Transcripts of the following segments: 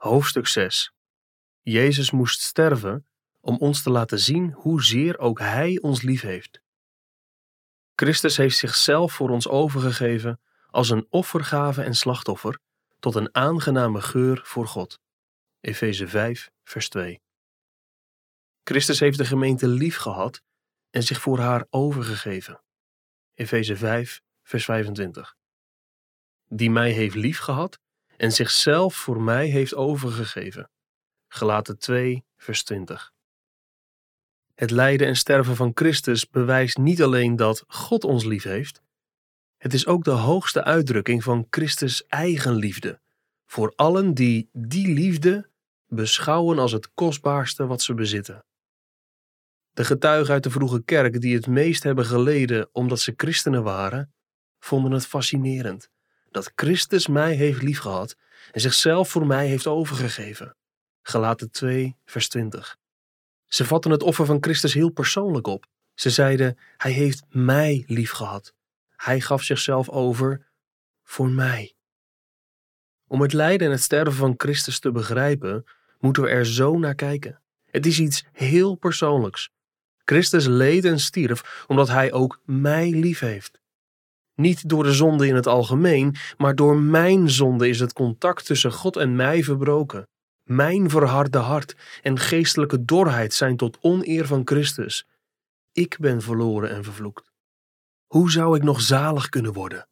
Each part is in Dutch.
Hoofdstuk 6 Jezus moest sterven om ons te laten zien hoezeer ook Hij ons lief heeft. Christus heeft zichzelf voor ons overgegeven als een offergave en slachtoffer tot een aangename geur voor God. Efeze 5, vers 2. Christus heeft de gemeente lief gehad en zich voor haar overgegeven. Efeze 5, vers 25. Die mij heeft lief gehad en zichzelf voor mij heeft overgegeven. Gelaten 2, vers 20. Het lijden en sterven van Christus bewijst niet alleen dat God ons lief heeft, het is ook de hoogste uitdrukking van Christus' eigen liefde voor allen die die liefde beschouwen als het kostbaarste wat ze bezitten. De getuigen uit de vroege kerk die het meest hebben geleden omdat ze christenen waren, vonden het fascinerend dat Christus mij heeft liefgehad en zichzelf voor mij heeft overgegeven. Gelaten 2, vers 20. Ze vatten het offer van Christus heel persoonlijk op. Ze zeiden: Hij heeft mij liefgehad. Hij gaf zichzelf over voor mij. Om het lijden en het sterven van Christus te begrijpen, moeten we er zo naar kijken. Het is iets heel persoonlijks. Christus leed en stierf omdat hij ook mij lief heeft. Niet door de zonde in het algemeen, maar door mijn zonde is het contact tussen God en mij verbroken. Mijn verharde hart en geestelijke dorheid zijn tot oneer van Christus. Ik ben verloren en vervloekt. Hoe zou ik nog zalig kunnen worden?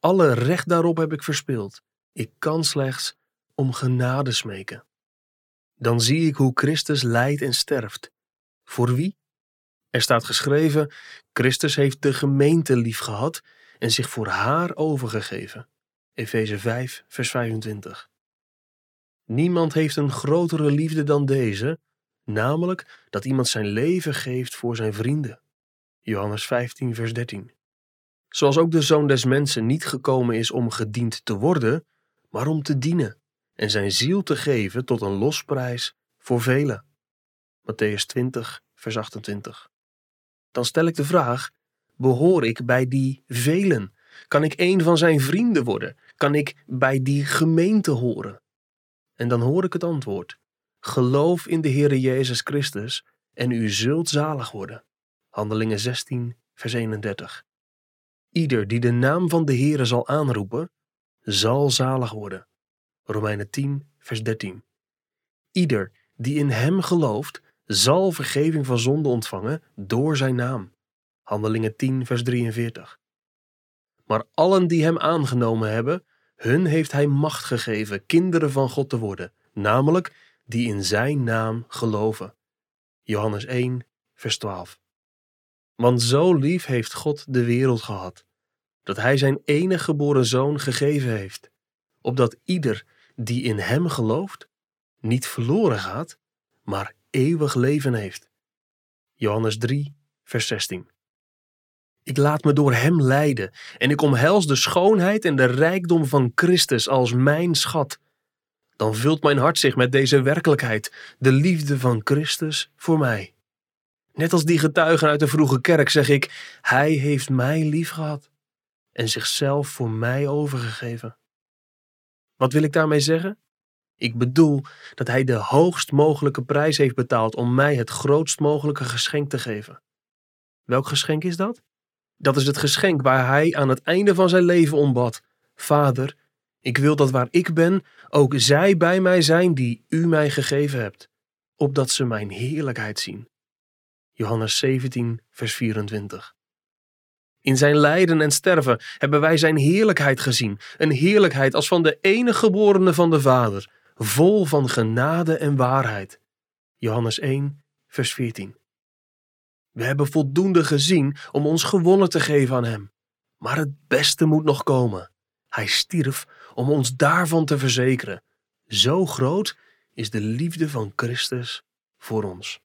Alle recht daarop heb ik verspeeld. Ik kan slechts om genade smeken. Dan zie ik hoe Christus lijdt en sterft. Voor wie? Er staat geschreven: Christus heeft de gemeente liefgehad en zich voor haar overgegeven. Efeze 5, vers 25. Niemand heeft een grotere liefde dan deze, namelijk dat iemand zijn leven geeft voor zijn vrienden. Johannes 15, vers 13. Zoals ook de zoon des mensen niet gekomen is om gediend te worden, maar om te dienen en zijn ziel te geven tot een losprijs voor velen. Matthäus 20, vers 28. Dan stel ik de vraag: behoor ik bij die velen? Kan ik een van zijn vrienden worden? Kan ik bij die gemeente horen? En dan hoor ik het antwoord: Geloof in de Heere Jezus Christus en u zult zalig worden. Handelingen 16, vers 31. Ieder die de naam van de Heere zal aanroepen, zal zalig worden. Romeinen 10, vers 13. Ieder die in hem gelooft, zal vergeving van zonde ontvangen door zijn naam. Handelingen 10, vers 43. Maar allen die hem aangenomen hebben, hun heeft hij macht gegeven kinderen van God te worden, namelijk die in zijn naam geloven. Johannes 1, vers 12. Want zo lief heeft God de wereld gehad, dat hij zijn enige geboren zoon gegeven heeft, opdat ieder die in hem gelooft, niet verloren gaat, maar eeuwig leven heeft. Johannes 3, vers 16. Ik laat me door Hem leiden en ik omhels de schoonheid en de rijkdom van Christus als mijn schat. Dan vult mijn hart zich met deze werkelijkheid, de liefde van Christus voor mij. Net als die getuigen uit de vroege kerk zeg ik: Hij heeft mij lief gehad en zichzelf voor mij overgegeven. Wat wil ik daarmee zeggen? Ik bedoel dat Hij de hoogst mogelijke prijs heeft betaald om mij het grootst mogelijke geschenk te geven. Welk geschenk is dat? Dat is het geschenk waar hij aan het einde van zijn leven ombad. Vader, ik wil dat waar ik ben, ook zij bij mij zijn die u mij gegeven hebt, opdat ze mijn heerlijkheid zien. Johannes 17, vers 24. In zijn lijden en sterven hebben wij zijn heerlijkheid gezien, een heerlijkheid als van de enige geborene van de Vader, vol van genade en waarheid. Johannes 1, vers 14. We hebben voldoende gezien om ons gewonnen te geven aan Hem. Maar het beste moet nog komen. Hij stierf om ons daarvan te verzekeren. Zo groot is de liefde van Christus voor ons.